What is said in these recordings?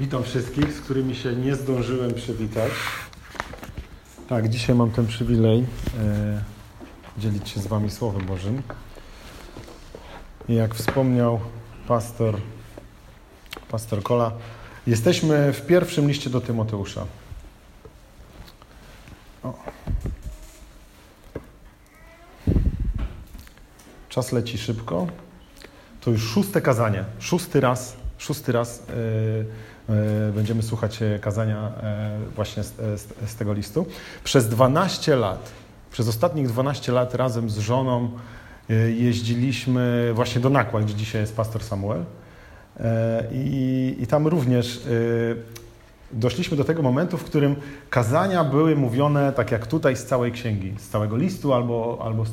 Witam wszystkich, z którymi się nie zdążyłem przywitać. Tak, dzisiaj mam ten przywilej e, dzielić się z Wami Słowem Bożym. I jak wspomniał pastor, pastor Kola, jesteśmy w pierwszym liście do Tymoteusza. O. Czas leci szybko. To już szóste kazanie, szósty raz, szósty raz yy, będziemy słuchać kazania yy, właśnie z, z, z, tego listu. Przez 12 lat, przez ostatnich 12 lat razem z żoną jeździliśmy właśnie do Nakła, gdzie dzisiaj jest pastor Samuel. I, i tam również doszliśmy do tego momentu, w którym kazania były mówione tak jak tutaj z całej księgi, z całego listu albo, albo z,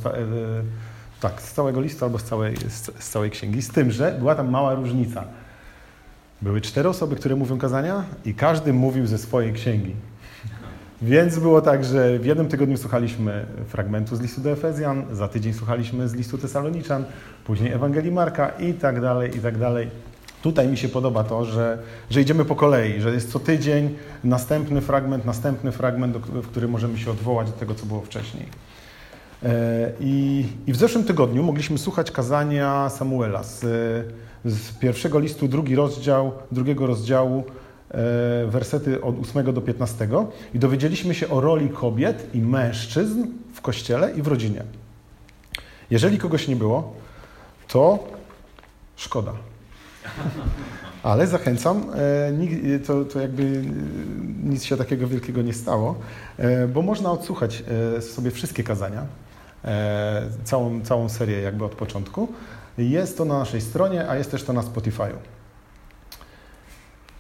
tak, z całego listu albo z całej, z, z całej księgi. Z tym, że była tam mała różnica. Były cztery osoby, które mówią kazania i każdy mówił ze swojej księgi. Więc było tak, że w jednym tygodniu słuchaliśmy fragmentu z listu do Efezjan, za tydzień słuchaliśmy z listu Tesaloniczan, później Ewangelii Marka i tak dalej, i tak dalej. Tutaj mi się podoba to, że, że idziemy po kolei, że jest co tydzień następny fragment, następny fragment, w którym możemy się odwołać do tego, co było wcześniej. E, I, I, w zeszłym tygodniu mogliśmy słuchać kazania Samuela z, z pierwszego listu, drugi rozdział, drugiego rozdziału, e, wersety od 8 do 15 i dowiedzieliśmy się o roli kobiet i mężczyzn w kościele i w rodzinie. Jeżeli kogoś nie było, to szkoda. Ale zachęcam, e, to, to jakby nic się takiego wielkiego nie stało, bo można odsłuchać sobie wszystkie kazania całą, całą serię jakby od początku. Jest to na naszej stronie, a jest też to na Spotify'u.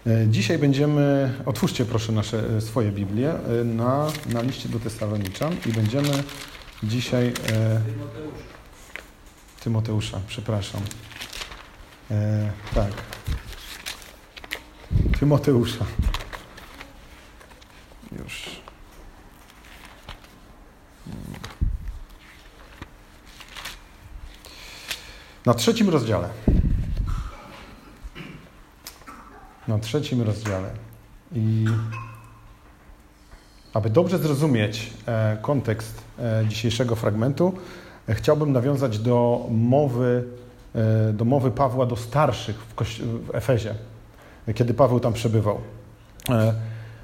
E, dzisiaj będziemy, otwórzcie proszę nasze, e, swoje Biblie na, na liście do Tesaloniczan i będziemy dzisiaj... E, Tymoteusza, przepraszam. E, tak. Tymoteusza. Już. Na trzecim rozdziale. Na trzecim rozdziale. I aby dobrze zrozumieć e, kontekst e, dzisiejszego fragmentu, e, chciałbym nawiązać do mowy, do mowy Pawła do starszych w, w Efezie, kiedy Paweł tam przebywał.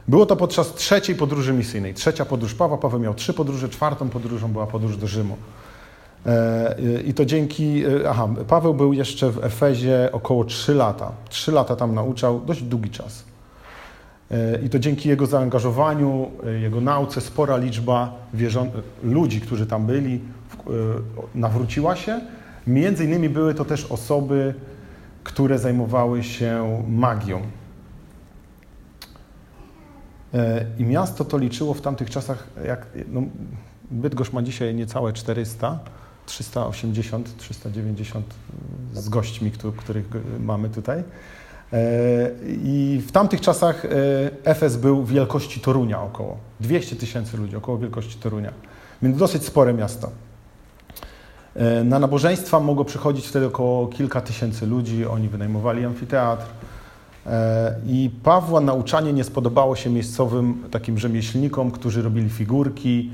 Było to podczas trzeciej podróży misyjnej. Trzecia podróż Pawła. Paweł miał trzy podróże, czwartą podróżą była podróż do Rzymu. E, I to dzięki, e, aha, Paweł był jeszcze w Efezie około 3 lata. 3 lata tam nauczał, dość długi czas. E, I to dzięki jego zaangażowaniu, jego nauce, spora liczba ludzi, którzy tam byli, nawróciła się. Między innymi były to też osoby, które zajmowały się magią. I miasto to liczyło w tamtych czasach, jak no, Bydgoszcz ma dzisiaj niecałe 400 380, 390 z gośćmi, których mamy tutaj. E, I w tamtych czasach e, Efes był wielkości Torunia około. 200 tysięcy ludzi, około wielkości Torunia. Więc dosyć spore miasto. E, na nabożeństwa mogło przychodzić wtedy około kilka tysięcy ludzi. Oni wynajmowali amfiteatr. I Pawła nauczanie nie spodobało się miejscowym takim rzemieślnikom, którzy robili figurki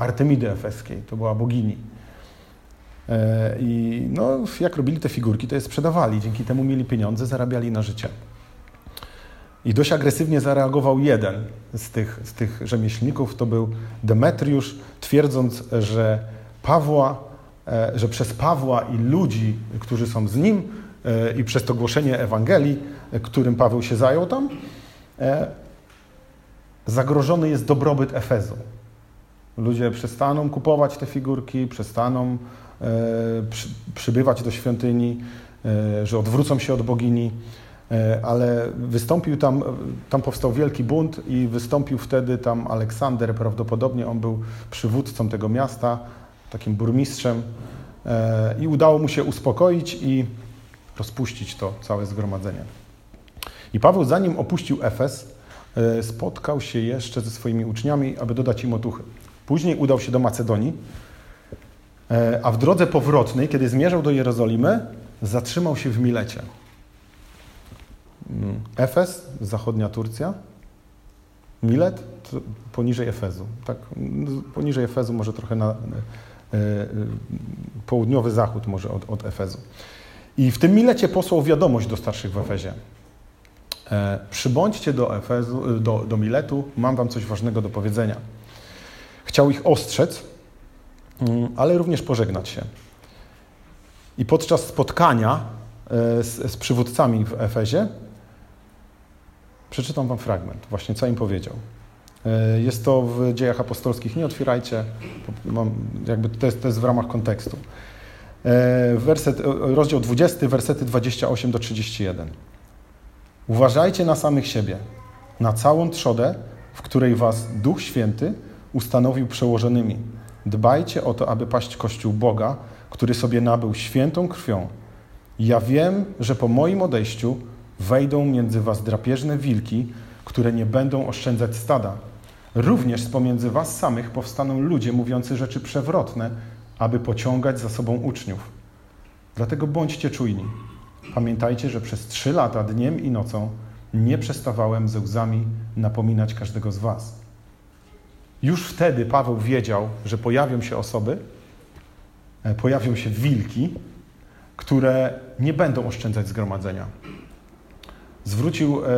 Artemidy Efeskiej. To była bogini. E, I no, jak robili te figurki, to je sprzedawali. Dzięki temu mieli pieniądze, zarabiali na życie. I dość agresywnie zareagował jeden z tych, z tych rzemieślników, to był Demetriusz, twierdząc, że Pawła, e, że przez Pawła i ludzi, którzy są z nim e, i przez to głoszenie Ewangelii, którym Paweł się zajął tam, zagrożony jest dobrobyt Efezu. Ludzie przestaną kupować te figurki, przestaną przybywać do świątyni, e, że odwrócą się od bogini, e, ale wystąpił tam, tam powstał wielki bunt i wystąpił wtedy tam Aleksander, prawdopodobnie on był przywódcą tego miasta, takim burmistrzem i udało mu się uspokoić i rozpuścić to całe zgromadzenie. I Paweł, zanim opuścił Efes, spotkał się jeszcze ze swoimi uczniami, aby dodać im otuchy. Później udał się do Macedonii, E, a w drodze powrotnej, kiedy zmierzał do Jerozolimy, zatrzymał się w Milecie. mm, Efes, zachodnia Turcja, Milet poniżej Efezu. Tak, poniżej Efezu, może trochę na południowy zachód może od, od Efezu. I w tym Milecie posłał wiadomość do starszych w Efezie. E, przybądźcie do, Efezu, do, do Miletu, mam wam coś ważnego do powiedzenia. Chciał ich ostrzec, ale również pożegnać się. I podczas spotkania e, z, z przywódcami w Efezie przeczytam wam fragment, właśnie co im powiedział. E, jest to w dziejach apostolskich, nie otwierajcie, mam, jakby to jest, to jest w ramach kontekstu. Werset, rozdział 20, wersety 28 do 31. Uważajcie na samych siebie, na całą trzodę, w której was Duch Święty ustanowił przełożonymi. Dbajcie o to, aby paść Kościół Boga, który sobie nabył świętą krwią. Ja wiem, że po moim odejściu wejdą między was drapieżne wilki, które nie będą oszczędzać stada. Również z pomiędzy was samych powstaną ludzie mówiący rzeczy przewrotne, aby pociągać za sobą uczniów. Dlatego bądźcie czujni. Pamiętajcie, że przez trzy lata, dniem i nocą, nie przestawałem ze łzami napominać każdego z Was. Już wtedy Paweł wiedział, że pojawią się osoby, e, pojawią się wilki, które nie będą oszczędzać zgromadzenia. Zwrócił, e,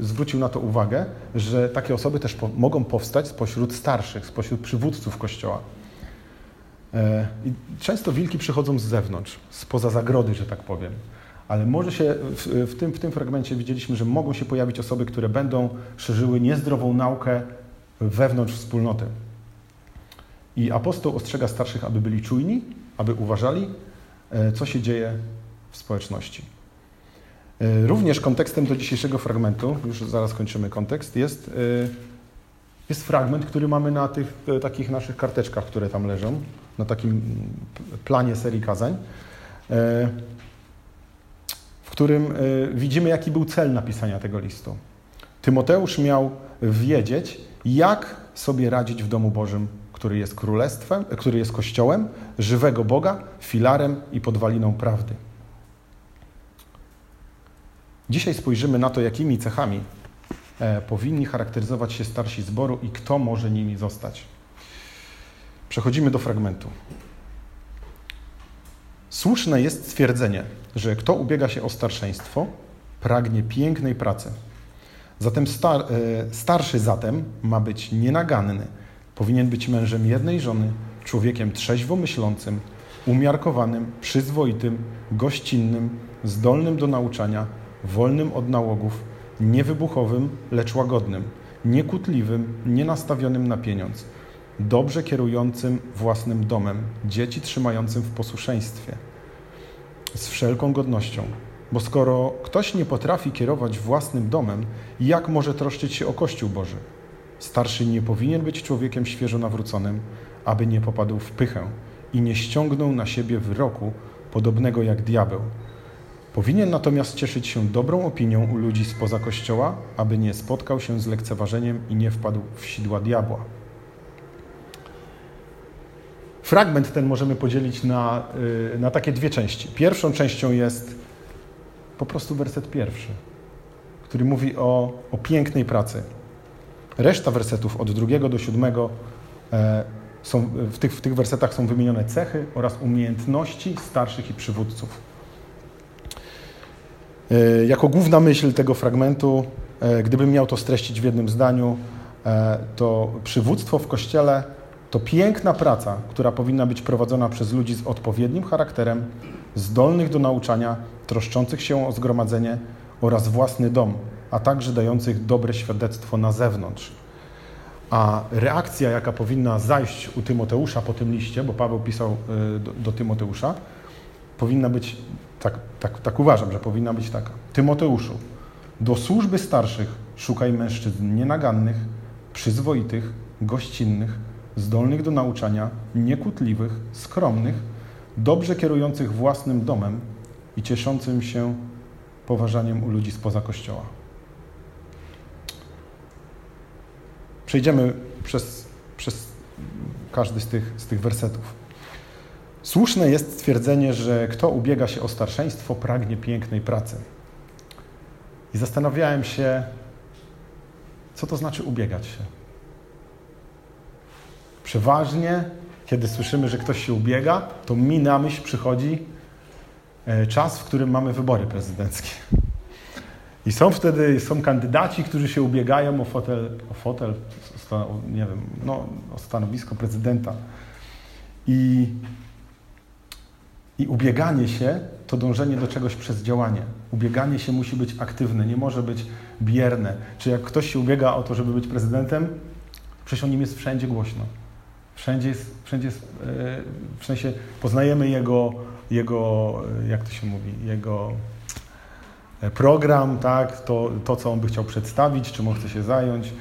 zwrócił na to uwagę, że takie osoby też po, mogą powstać spośród starszych, spośród przywódców Kościoła. E, I często wilki przychodzą z zewnątrz, spoza zagrody, że tak powiem. Ale może się w, w, tym, w tym fragmencie widzieliśmy, że mogą się pojawić osoby, które będą szerzyły niezdrową naukę wewnątrz wspólnoty. I apostoł ostrzega starszych, aby byli czujni, aby uważali, e, co się dzieje w społeczności. E, również kontekstem do dzisiejszego fragmentu, już zaraz kończymy kontekst, jest, jest fragment, który mamy na tych takich naszych karteczkach, które tam leżą na takim planie serii kazań, e, w którym e, widzimy, jaki był cel napisania tego listu. Tymoteusz miał wiedzieć, jak sobie radzić w domu Bożym, który jest królestwem, który jest kościołem żywego Boga, filarem i podwaliną prawdy. Dzisiaj spojrzymy na to, jakimi cechami e, powinni charakteryzować się starsi zboru i kto może nimi zostać. Przechodzimy do fragmentu. Słuszne jest stwierdzenie, że kto ubiega się o starszeństwo, pragnie pięknej pracy. Zatem star, e, starszy zatem ma być nienaganny, powinien być mężem jednej żony, człowiekiem trzeźwo myślącym, umiarkowanym, przyzwoitym, gościnnym, zdolnym do nauczania, wolnym od nałogów, niewybuchowym, lecz łagodnym, niekutliwym, nienastawionym na pieniądz – dobrze kierującym własnym domem, dzieci trzymającym w posłuszeństwie, z wszelką godnością. Bo skoro ktoś nie potrafi kierować własnym domem, jak może troszczyć się o Kościół Boży? Starszy nie powinien być człowiekiem świeżo nawróconym, aby nie popadł w pychę i nie ściągnął na siebie wyroku podobnego jak diabeł. Powinien natomiast cieszyć się dobrą opinią u ludzi spoza Kościoła, aby nie spotkał się z lekceważeniem i nie wpadł w sidła diabła. Fragment ten możemy podzielić na, y, na takie dwie części. Pierwszą częścią jest po prostu werset pierwszy, który mówi o, o pięknej pracy. Reszta wersetów od drugiego do siódmego e, są, w, tych, w tych wersetach są wymienione cechy oraz umiejętności starszych i przywódców. E, jako główna myśl tego fragmentu, e, gdybym miał to streścić w jednym zdaniu, to przywództwo w Kościele to piękna praca, która powinna być prowadzona przez ludzi z odpowiednim charakterem, zdolnych do nauczania, troszczących się o zgromadzenie oraz własny dom, a także dających dobre świadectwo na zewnątrz. A reakcja, jaka powinna zajść u Tymoteusza po tym liście, bo Paweł pisał y, do, do Tymoteusza, powinna być, tak, tak, tak uważam, że powinna być taka. Tymoteuszu, do służby starszych szukaj mężczyzn nienagannych, przyzwoitych, gościnnych, zdolnych do nauczania, niekutliwych, skromnych, dobrze kierujących własnym domem i cieszącym się poważaniem u ludzi spoza Kościoła. Przejdziemy przez, przez każdy z tych, z tych wersetów. Słuszne jest stwierdzenie, że kto ubiega się o starszeństwo, pragnie pięknej pracy. I zastanawiałem się, co to znaczy ubiegać się. Przeważnie, kiedy słyszymy, że ktoś się ubiega, to mi na myśl przychodzi e, czas, w którym mamy wybory prezydenckie. I są wtedy są kandydaci, którzy się ubiegają o fotel, o fotel nie wiem, no, o stanowisko prezydenta. I, I ubieganie się to dążenie do czegoś przez działanie. Ubieganie się musi być aktywne, nie może być bierne. Czy jak ktoś się ubiega o to, żeby być prezydentem, przecież o nim jest wszędzie głośno. Wszędzie jest, wszędzie jest e, w sensie poznajemy jego, jego, e, jak to się mówi, jego e, program, tak, to, to, co on by chciał przedstawić, czym on chce się zająć.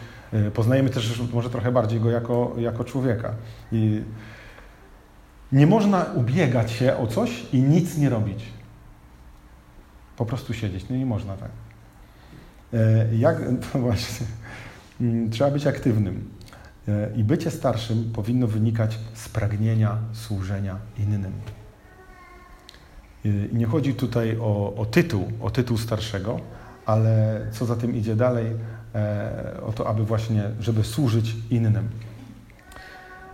Poznajemy też może trochę bardziej go jako, jako człowieka. I nie można ubiegać się o coś i nic nie robić. Po prostu siedzieć. No nie można tak. Jak, właśnie, mm, trzeba być aktywnym. E, I bycie starszym powinno wynikać z pragnienia służenia innym. E, I nie chodzi tutaj o, o tytuł, o tytuł starszego, ale co za tym idzie dalej, e, o to, aby właśnie, żeby służyć innym.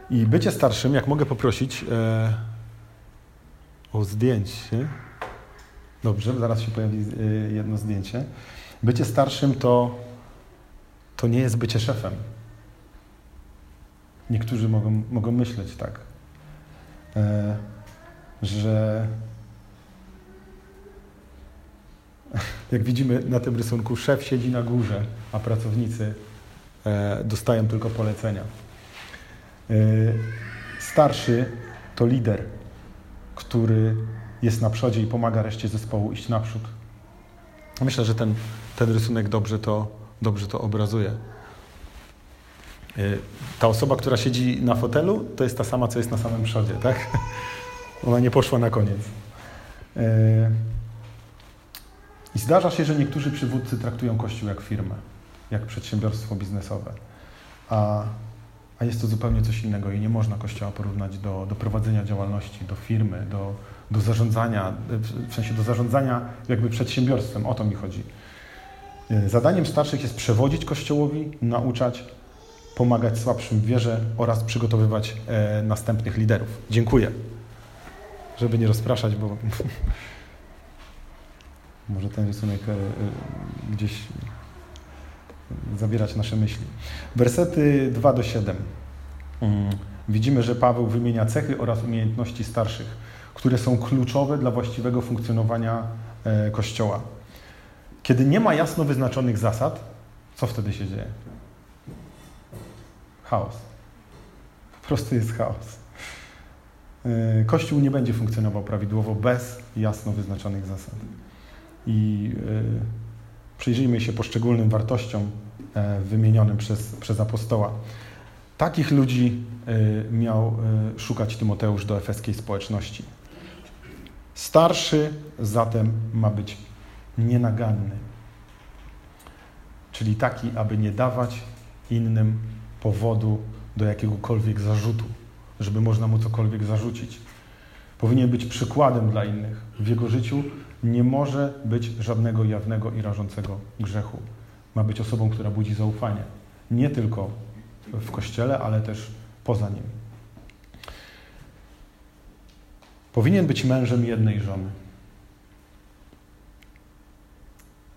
I bycie starszym, jak mogę poprosić e, o zdjęcie. Dobrze, zaraz się pojawi e, jedno zdjęcie. Bycie starszym to, to nie jest bycie szefem. Niektórzy mogą, mogą myśleć tak, e, że jak widzimy na tym rysunku, szef siedzi na górze, a pracownicy e, dostają tylko polecenia. E, starszy to lider, który jest na przodzie i pomaga reszcie zespołu iść naprzód. Myślę, że ten, ten rysunek dobrze to, dobrze to obrazuje. Y, ta osoba, która siedzi na fotelu, to jest ta sama, co jest na samym przodzie, tak? Ona nie poszła na koniec. Y, I zdarza się, że niektórzy przywódcy traktują Kościół jak firmę, jak przedsiębiorstwo biznesowe. A, a jest to zupełnie coś innego i nie można Kościoła porównać do, do prowadzenia działalności, do firmy, do, do zarządzania, w sensie do zarządzania jakby przedsiębiorstwem. O to mi chodzi. Y, zadaniem starszych jest przewodzić Kościołowi, nauczać, pomagać słabszym w wierze oraz przygotowywać e, następnych liderów. Dziękuję. Żeby nie rozpraszać, bo może ten rysunek e, e, gdzieś zabierać nasze myśli. Wersety 2 do 7. Mm. Widzimy, że Paweł wymienia cechy oraz umiejętności starszych, które są kluczowe dla właściwego funkcjonowania e, Kościoła. Kiedy nie ma jasno wyznaczonych zasad, co wtedy się dzieje? Chaos. Po prostu jest chaos. E, Kościół nie będzie funkcjonował prawidłowo bez jasno wyznaczonych zasad. I e, przyjrzyjmy się poszczególnym wartościom e, wymienionym przez, przez apostoła. Takich ludzi miał szukać Tymoteusz do efeskiej społeczności. Starszy zatem ma być nienaganny, czyli taki, aby nie dawać innym powodu do jakiegokolwiek zarzutu, żeby można mu cokolwiek zarzucić. Powinien być przykładem dla innych. W jego życiu nie może być żadnego jawnego i rażącego grzechu. Ma być osobą, która budzi zaufanie. Nie tylko w kościele, ale też poza nim. Powinien być mężem jednej żony.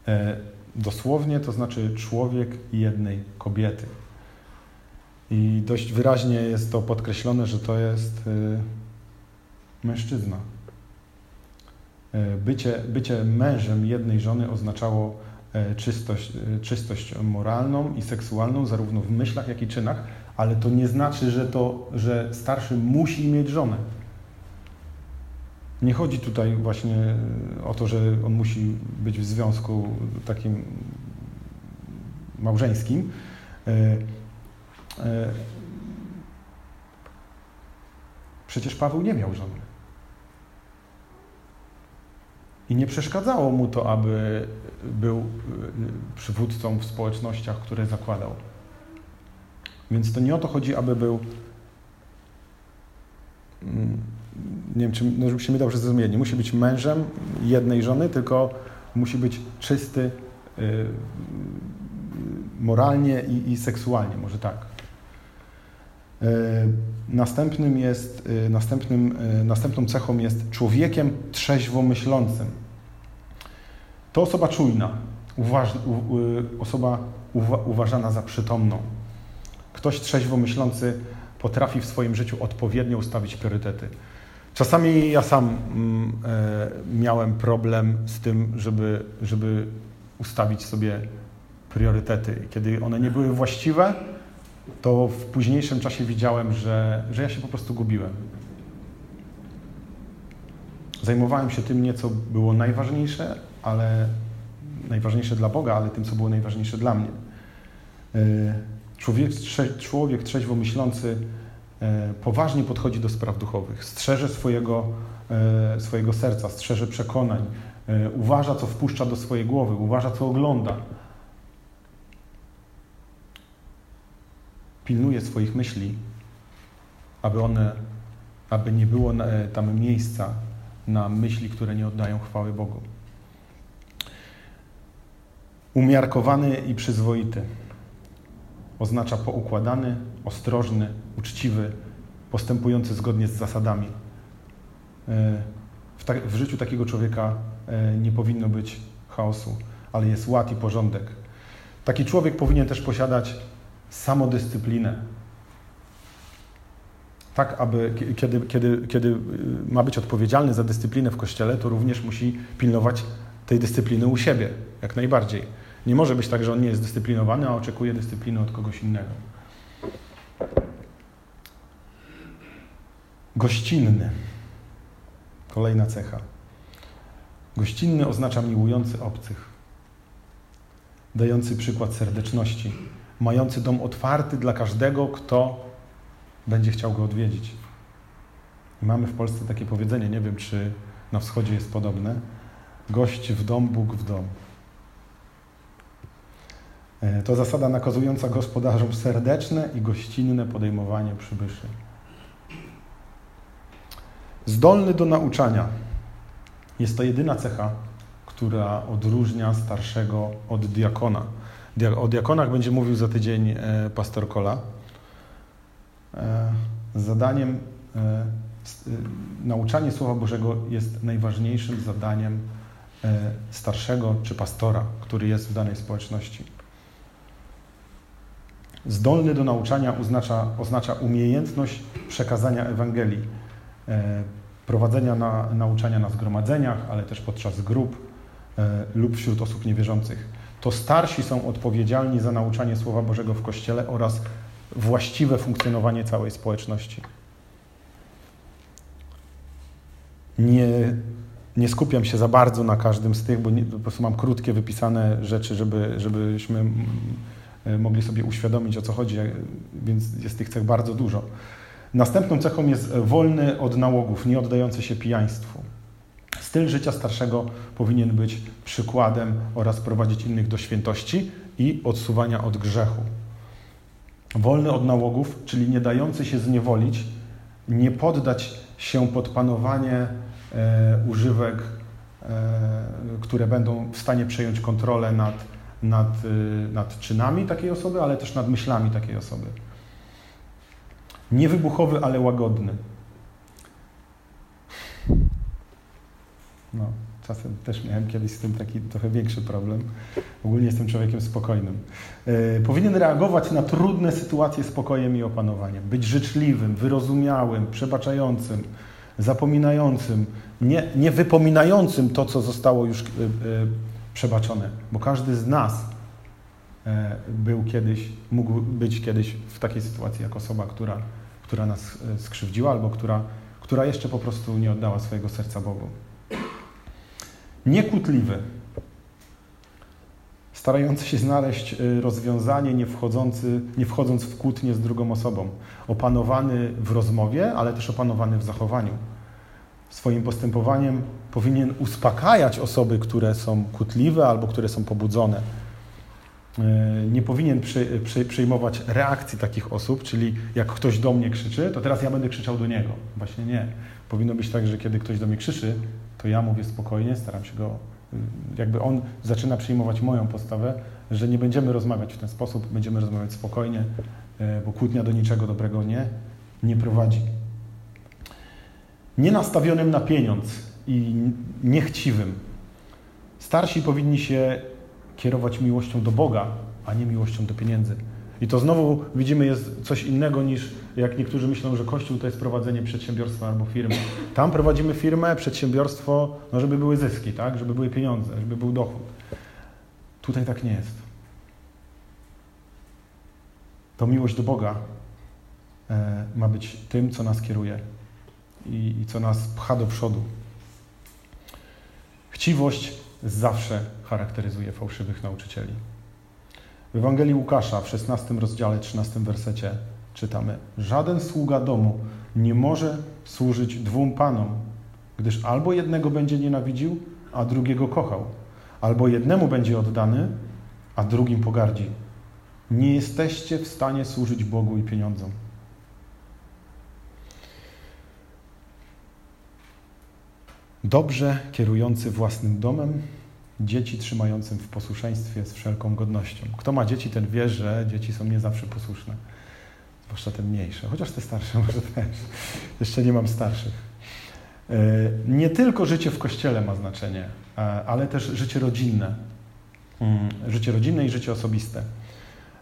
E, dosłownie to znaczy człowiek jednej kobiety. I dość wyraźnie jest to podkreślone, że to jest y, mężczyzna. Y, bycie, bycie mężem jednej żony oznaczało y, czystość, czystość moralną i seksualną, zarówno w myślach, jak i czynach, ale to nie znaczy, że, to, że starszy musi mieć żonę. Nie chodzi tutaj właśnie o to, że on musi być w związku takim małżeńskim. E, przecież Paweł nie miał żony. I nie przeszkadzało mu to, aby był e, przywódcą w społecznościach, które zakładał. Więc to nie o to chodzi, aby był. Mm, nie wiem, czy, no żebyście mnie dobrze zrozumieli. Nie musi być mężem jednej żony, tylko musi być czysty, moralnie i, i seksualnie, może tak. Następnym jest, następnym, następną cechą jest człowiekiem trzeźwo myślącym. To osoba czujna, uważ, u, osoba uwa, uważana za przytomną. Ktoś trzeźwo myślący potrafi w swoim życiu odpowiednio ustawić priorytety. Czasami ja sam mm, e, miałem problem z tym, żeby, żeby ustawić sobie priorytety. Kiedy one nie były właściwe, to w późniejszym czasie widziałem, że, że ja się po prostu gubiłem. Zajmowałem się tym nie, co było najważniejsze, ale najważniejsze dla Boga, ale tym, co było najważniejsze dla mnie. E, człowiek, człowiek trzeźwo myślący e, poważnie podchodzi do spraw duchowych, strzeże swojego, e, swojego serca, strzeże przekonań, uważa, co wpuszcza do swojej głowy, uważa, co ogląda. Pilnuje swoich myśli, aby one, aby nie było tam miejsca na myśli, które nie oddają chwały Bogu. Umiarkowany i przyzwoity oznacza poukładany, ostrożny, uczciwy, postępujący zgodnie z zasadami. E, w, ta, w, życiu takiego człowieka e, nie powinno być chaosu, ale jest ład i porządek. Taki człowiek powinien też posiadać samodyscyplinę. Tak, aby kiedy, kiedy, kiedy y, ma być odpowiedzialny za dyscyplinę w kościele, to również musi pilnować tej dyscypliny u siebie, jak najbardziej. Nie może być tak, że on nie jest dyscyplinowany, a oczekuje dyscypliny od kogoś innego. Gościnny. Kolejna cecha. Gościnny oznacza miłujący obcych, dający przykład serdeczności, mający dom otwarty dla każdego, kto będzie chciał go odwiedzić. I mamy w Polsce takie powiedzenie, nie wiem czy na wschodzie jest podobne: gość w dom, Bóg w dom. E, to zasada nakazująca gospodarzom serdeczne i gościnne podejmowanie przybyszy. Zdolny do nauczania. Jest to jedyna cecha, która odróżnia starszego od diakona. O diakonach będzie mówił za tydzień e, pastor Kola. E, zadaniem nauczanie Słowa Bożego jest najważniejszym zadaniem starszego czy pastora, który jest w danej społeczności. Zdolny do nauczania oznacza, oznacza umiejętność przekazania Ewangelii, e, prowadzenia na, nauczania na zgromadzeniach, ale też podczas grup e, lub wśród osób niewierzących. To starsi są odpowiedzialni za nauczanie Słowa Bożego w Kościele oraz właściwe funkcjonowanie całej społeczności. Nie, nie skupiam się za bardzo na każdym z tych, bo nie, po prostu mam krótkie, wypisane rzeczy, żeby, żebyśmy E, mogli sobie uświadomić o co chodzi, e, więc jest tych cech bardzo dużo. Następną cechą jest wolny od nałogów, nie oddający się pijaństwu. Styl życia starszego powinien być przykładem oraz prowadzić innych do świętości i odsuwania od grzechu. Wolny od nałogów, czyli nie dający się zniewolić, nie poddać się pod panowanie e, używek, e, które będą w stanie przejąć kontrolę nad nad, y, nad czynami takiej osoby, ale też nad myślami takiej osoby. Niewybuchowy, ale łagodny. No, czasem też miałem kiedyś z tym taki trochę większy problem. Ogólnie jestem człowiekiem spokojnym. Yy, powinien reagować na trudne sytuacje spokojem i opanowaniem. Być życzliwym, wyrozumiałym, przebaczającym, zapominającym, nie, nie wypominającym to, co zostało już yy, yy, przebaczone, bo każdy z nas był kiedyś, mógł być kiedyś w takiej sytuacji jak osoba, która, która nas skrzywdziła albo która, która jeszcze po prostu nie oddała swojego serca Bogu. Niekłótliwy, starający się znaleźć e, rozwiązanie, nie, wchodzący, nie wchodząc w kłótnię z drugą osobą, opanowany w rozmowie, ale też opanowany w zachowaniu swoim postępowaniem powinien uspokajać osoby, które są kłótliwe albo które są pobudzone. E, nie powinien przy, przy, przyjmować reakcji takich osób, czyli jak ktoś do mnie krzyczy, to teraz ja będę krzyczał do niego. Właśnie nie. Powinno być tak, że kiedy ktoś do mnie krzyczy, to ja mówię spokojnie, staram się go jakby on zaczyna przyjmować moją postawę, że nie będziemy rozmawiać w ten sposób, będziemy rozmawiać spokojnie, e, bo kłótnia do niczego dobrego nie, nie prowadzi. Nienastawionym na pieniądz i niechciwym. Starsi powinni się kierować miłością do Boga, a nie miłością do pieniędzy. I to znowu widzimy jest coś innego niż jak niektórzy myślą, że Kościół to jest prowadzenie przedsiębiorstwa albo firmy. Tam prowadzimy firmę, przedsiębiorstwo, no żeby były zyski, tak? żeby były pieniądze, żeby był dochód. Tutaj tak nie jest. To miłość do Boga e, ma być tym, co nas kieruje i, i co nas pcha do przodu. Chciwość zawsze charakteryzuje fałszywych nauczycieli. W Ewangelii Łukasza w 16 rozdziale, 13 wersecie czytamy: Żaden sługa domu nie może służyć dwóm panom, gdyż albo jednego będzie nienawidził, a drugiego kochał, albo jednemu będzie oddany, a drugim pogardzi. Nie jesteście w stanie służyć Bogu i pieniądzom. Dobrze kierujący własnym domem dzieci trzymającym w posłuszeństwie z wszelką godnością. Kto ma dzieci, ten wie, że dzieci są nie zawsze posłuszne. Zwłaszcza te mniejsze, chociaż te starsze może też. Jeszcze nie mam starszych. E, nie tylko życie w kościele ma znaczenie, e, ale też życie rodzinne. Mm, życie rodzinne i życie osobiste.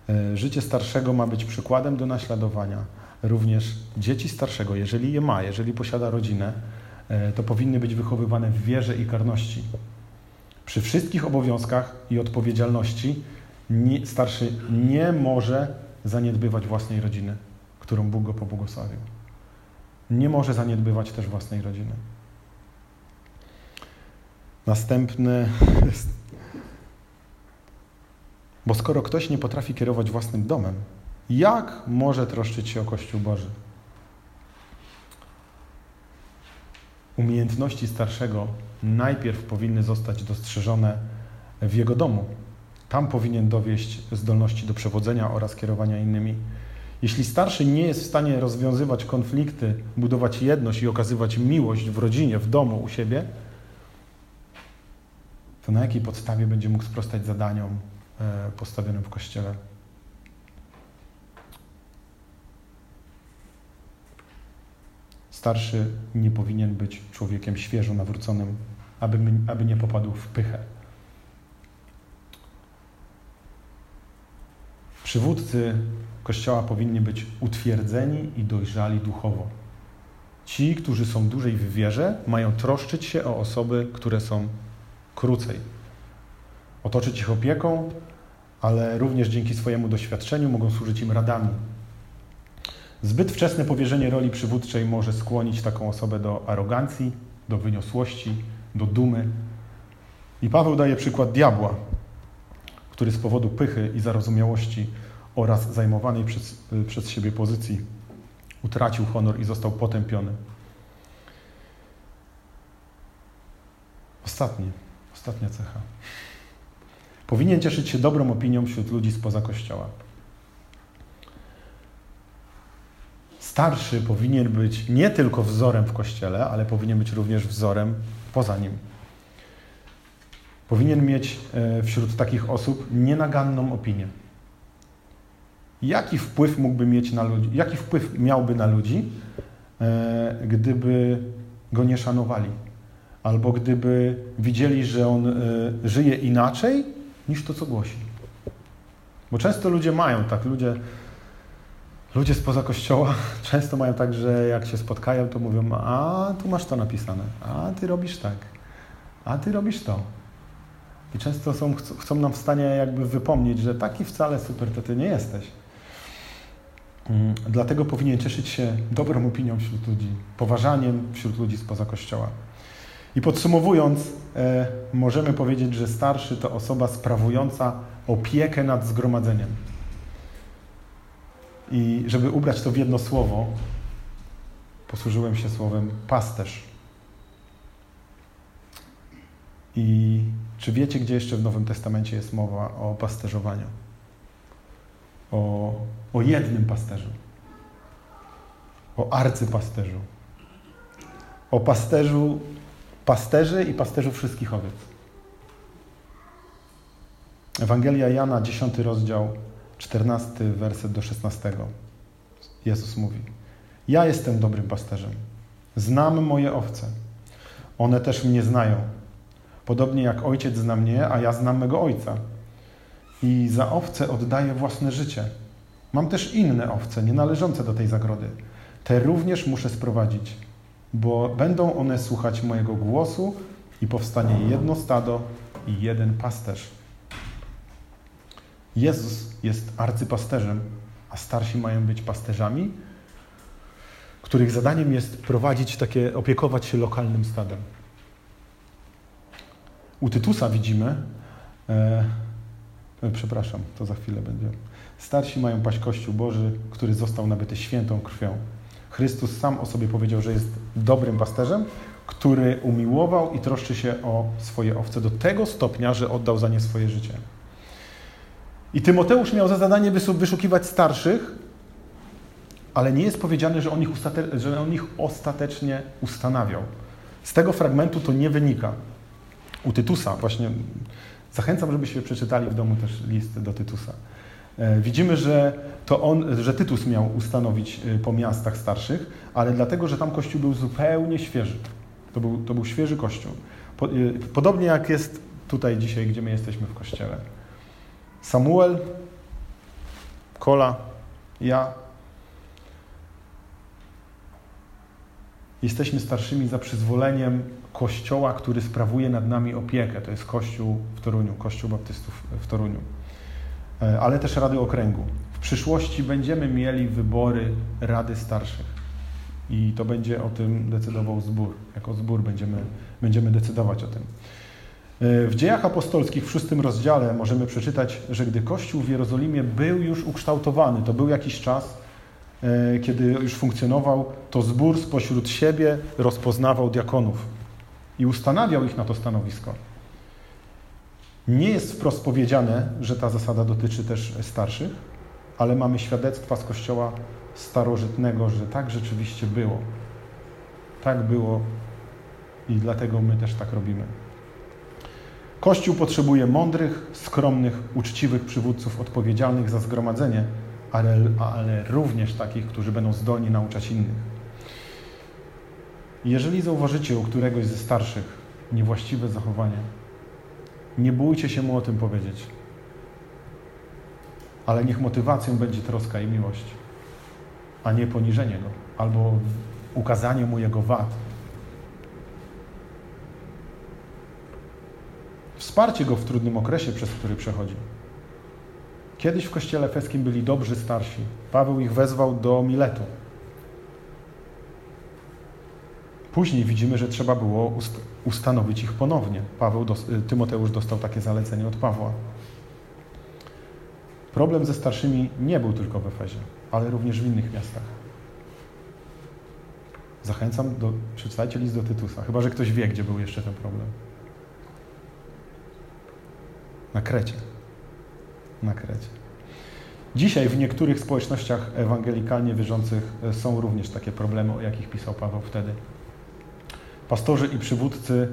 E, życie starszego ma być przykładem do naśladowania. Również dzieci starszego, jeżeli je ma, jeżeli posiada rodzinę, to powinny być wychowywane w wierze i karności. Przy wszystkich obowiązkach i odpowiedzialności nie, starszy nie może zaniedbywać własnej rodziny, którą Bóg go pobłogosławił. Nie może zaniedbywać też własnej rodziny. Następny. Bo skoro ktoś nie potrafi kierować własnym domem, jak może troszczyć się o Kościół Boży? Umiejętności starszego najpierw powinny zostać dostrzeżone w jego domu. Tam powinien dowieść zdolności do przewodzenia oraz kierowania innymi. Jeśli starszy nie jest w stanie rozwiązywać konflikty, budować jedność i okazywać miłość w rodzinie, w domu, u siebie, to na jakiej podstawie będzie mógł sprostać zadaniom e, postawionym w kościele? Starszy nie powinien być człowiekiem świeżo nawróconym, aby, aby nie popadł w pychę. Przywódcy Kościoła powinni być utwierdzeni i dojrzali duchowo. Ci, którzy są dłużej w wierze, mają troszczyć się o osoby, które są krócej. Otoczyć ich opieką, ale również dzięki swojemu doświadczeniu mogą służyć im radami, Zbyt wczesne powierzenie roli przywódczej może skłonić taką osobę do arogancji, do wyniosłości, do dumy. I Paweł daje przykład diabła, który z powodu pychy i zarozumiałości oraz zajmowanej przez, przez siebie pozycji utracił honor i został potępiony. Ostatnie, ostatnia cecha. Powinien cieszyć się dobrą opinią wśród ludzi spoza Kościoła. Starszy powinien być nie tylko wzorem w kościele, ale powinien być również wzorem poza nim. Powinien mieć e, wśród takich osób nienaganną opinię. Jaki wpływ mógłby mieć na ludzi, jaki wpływ miałby na ludzi, e, gdyby go nie szanowali? Albo gdyby widzieli, że on e, żyje inaczej niż to, co głosi. Bo często ludzie mają tak, ludzie Ludzie spoza kościoła często mają tak, że jak się spotkają, to mówią, a tu masz to napisane, a ty robisz tak, a ty robisz to. I często są, chcą nam w stanie jakby wypomnieć, że taki wcale super to ty nie jesteś. Mm, dlatego powinien cieszyć się dobrą opinią wśród ludzi, poważaniem wśród ludzi spoza kościoła. I podsumowując, e, możemy powiedzieć, że starszy to osoba sprawująca opiekę nad zgromadzeniem. I żeby ubrać to w jedno słowo, posłużyłem się słowem pasterz. I czy wiecie, gdzie jeszcze w Nowym Testamencie jest mowa o pasterzowaniu? O, o jednym pasterzu. O arcypasterzu. O pasterzu pasterzy i pasterzu wszystkich owiec. Ewangelia Jana, 10 rozdział, 14 werset do 16. Jezus mówi: Ja jestem dobrym pasterzem. Znam moje owce. One też mnie znają. Podobnie jak ojciec zna mnie, a ja znam mego ojca. I za owce oddaję własne życie. Mam też inne owce, nie należące do tej zagrody. Te również muszę sprowadzić, bo będą one słuchać mojego głosu i powstanie jedno stado i jeden pasterz. Jezus jest arcypasterzem, a starsi mają być pasterzami, których zadaniem jest prowadzić takie, opiekować się lokalnym stadem. U Tytusa widzimy, e, e, przepraszam, to za chwilę będzie. Starsi mają paść Kościół Boży, który został nabyty świętą krwią. Chrystus sam o sobie powiedział, że jest dobrym pasterzem, który umiłował i troszczy się o swoje owce do tego stopnia, że oddał za nie swoje życie. I Tymoteusz miał za zadanie wyszukiwać starszych, ale nie jest powiedziane, że on, ich że on ich ostatecznie ustanawiał. Z tego fragmentu to nie wynika. U Tytusa, właśnie zachęcam, żebyście przeczytali w domu też list do Tytusa. E, widzimy, że to on, że Tytus miał ustanowić e, po miastach starszych, ale dlatego, że tam kościół był zupełnie świeży. To był, to był świeży kościół. E, podobnie jak jest tutaj dzisiaj, gdzie my jesteśmy w kościele. Samuel, Kola, ja. Jesteśmy starszymi za przyzwoleniem kościoła, który sprawuje nad nami opiekę. To jest Kościół w Toruniu, Kościół Baptystów w Toruniu, e, ale też Rady Okręgu. W przyszłości będziemy mieli wybory Rady Starszych i to będzie o tym decydował zbór. Jako zbór będziemy, będziemy decydować o tym. W dziejach apostolskich w szóstym rozdziale możemy przeczytać, że gdy Kościół w Jerozolimie był już ukształtowany, to był jakiś czas, e, kiedy już funkcjonował, to zbór spośród siebie rozpoznawał diakonów i ustanawiał ich na to stanowisko. Nie jest wprost powiedziane, że ta zasada dotyczy też starszych, ale mamy świadectwa z Kościoła starożytnego, że tak rzeczywiście było. Tak było i dlatego my też tak robimy. Kościół potrzebuje mądrych, skromnych, uczciwych przywódców odpowiedzialnych za zgromadzenie, ale, ale również takich, którzy będą zdolni nauczać innych. Jeżeli zauważycie u któregoś ze starszych niewłaściwe zachowanie, nie bójcie się mu o tym powiedzieć. Ale niech motywacją będzie troska i miłość, a nie poniżenie go albo ukazanie mu jego wad Wsparcie go w trudnym okresie, przez który przechodzi. Kiedyś w kościele efeskim byli dobrzy starsi. Paweł ich wezwał do Miletu. Później widzimy, że trzeba było ust ustanowić ich ponownie. Paweł, Tymoteusz dostał takie zalecenie od Pawła. Problem ze starszymi nie był tylko w Efezie, ale również w innych miastach. Zachęcam do, przeczytajcie list do Tytusa, chyba że ktoś wie, gdzie był jeszcze ten problem. Na Krecie. Na Krecie. Dzisiaj w niektórych społecznościach ewangelikalnie wierzących e, są również takie problemy, o jakich pisał Paweł wtedy. Pastorzy i przywódcy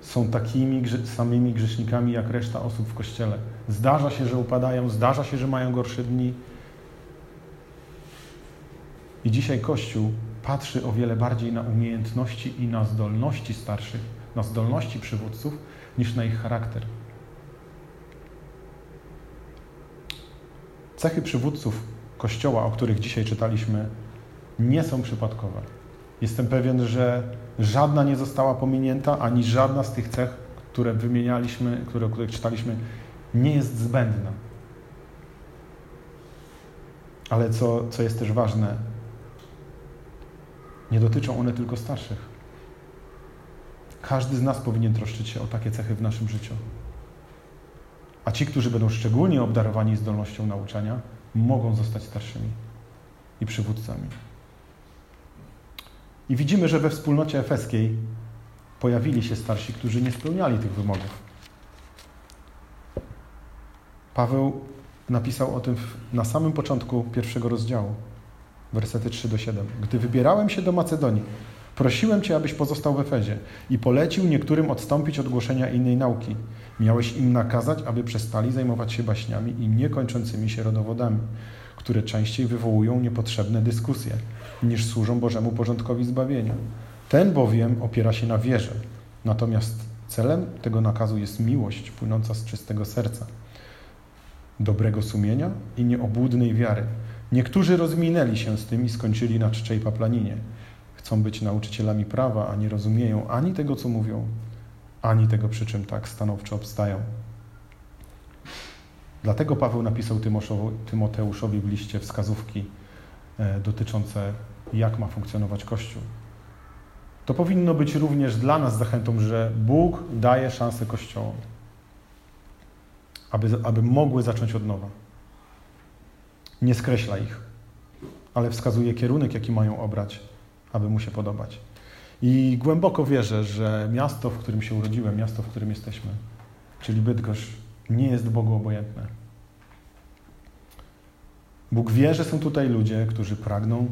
są takimi samymi grzesznikami jak reszta osób w kościele. Zdarza się, że upadają, zdarza się, że mają gorsze dni. I dzisiaj Kościół patrzy o wiele bardziej na umiejętności i na zdolności starszych, na zdolności przywódców, niż na ich charakter. Cechy przywódców Kościoła, o których dzisiaj czytaliśmy, nie są przypadkowe. Jestem pewien, że żadna nie została pominięta, ani żadna z tych cech, które wymienialiśmy, które, o których czytaliśmy, nie jest zbędna. Ale co, co jest też ważne, nie dotyczą one tylko starszych. Każdy z nas powinien troszczyć się o takie cechy w naszym życiu. A ci, którzy będą szczególnie obdarowani zdolnością nauczania, mogą zostać starszymi i przywódcami. I widzimy, że we wspólnocie efeskiej pojawili się starsi, którzy nie spełniali tych wymogów. Paweł napisał o tym na samym początku pierwszego rozdziału, wersety 3 do 7. Gdy wybierałem się do Macedonii, Prosiłem Cię, abyś pozostał w Efezie i polecił niektórym odstąpić od głoszenia innej nauki. Miałeś im nakazać, aby przestali zajmować się baśniami i niekończącymi się rodowodami, które częściej wywołują niepotrzebne dyskusje, niż służą Bożemu porządkowi zbawienia. Ten bowiem opiera się na wierze, natomiast celem tego nakazu jest miłość płynąca z czystego serca, dobrego sumienia i nieobłudnej wiary. Niektórzy rozminęli się z tym i skończyli na czczej paplaninie. Chcą być nauczycielami prawa, a nie rozumieją ani tego, co mówią, ani tego, przy czym tak stanowczo obstają. Dlatego Paweł napisał Tymoteuszowi w liście wskazówki e, dotyczące, jak ma funkcjonować Kościół. To powinno być również dla nas zachętą, że Bóg daje szansę Kościołom, aby, aby mogły zacząć od nowa. Nie skreśla ich, ale wskazuje kierunek, jaki mają obrać, aby mu się podobać. I głęboko wierzę, że miasto, w którym się urodziłem, miasto, w którym jesteśmy, czyli Bydgoszcz, nie jest Bogu obojętne. Bóg wie, że są tutaj ludzie, którzy pragną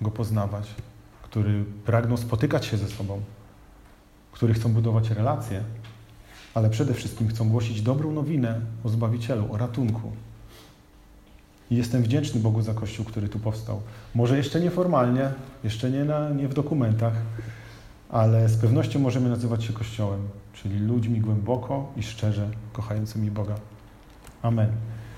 Go poznawać, którzy pragną spotykać się ze sobą, którzy chcą budować relacje, ale przede wszystkim chcą głosić dobrą nowinę o Zbawicielu, o ratunku. I jestem wdzięczny Bogu za Kościół, który tu powstał. Może jeszcze nieformalnie, jeszcze nie, na, nie w dokumentach, ale z pewnością możemy nazywać się Kościołem, czyli ludźmi głęboko i szczerze kochającymi Boga. Amen.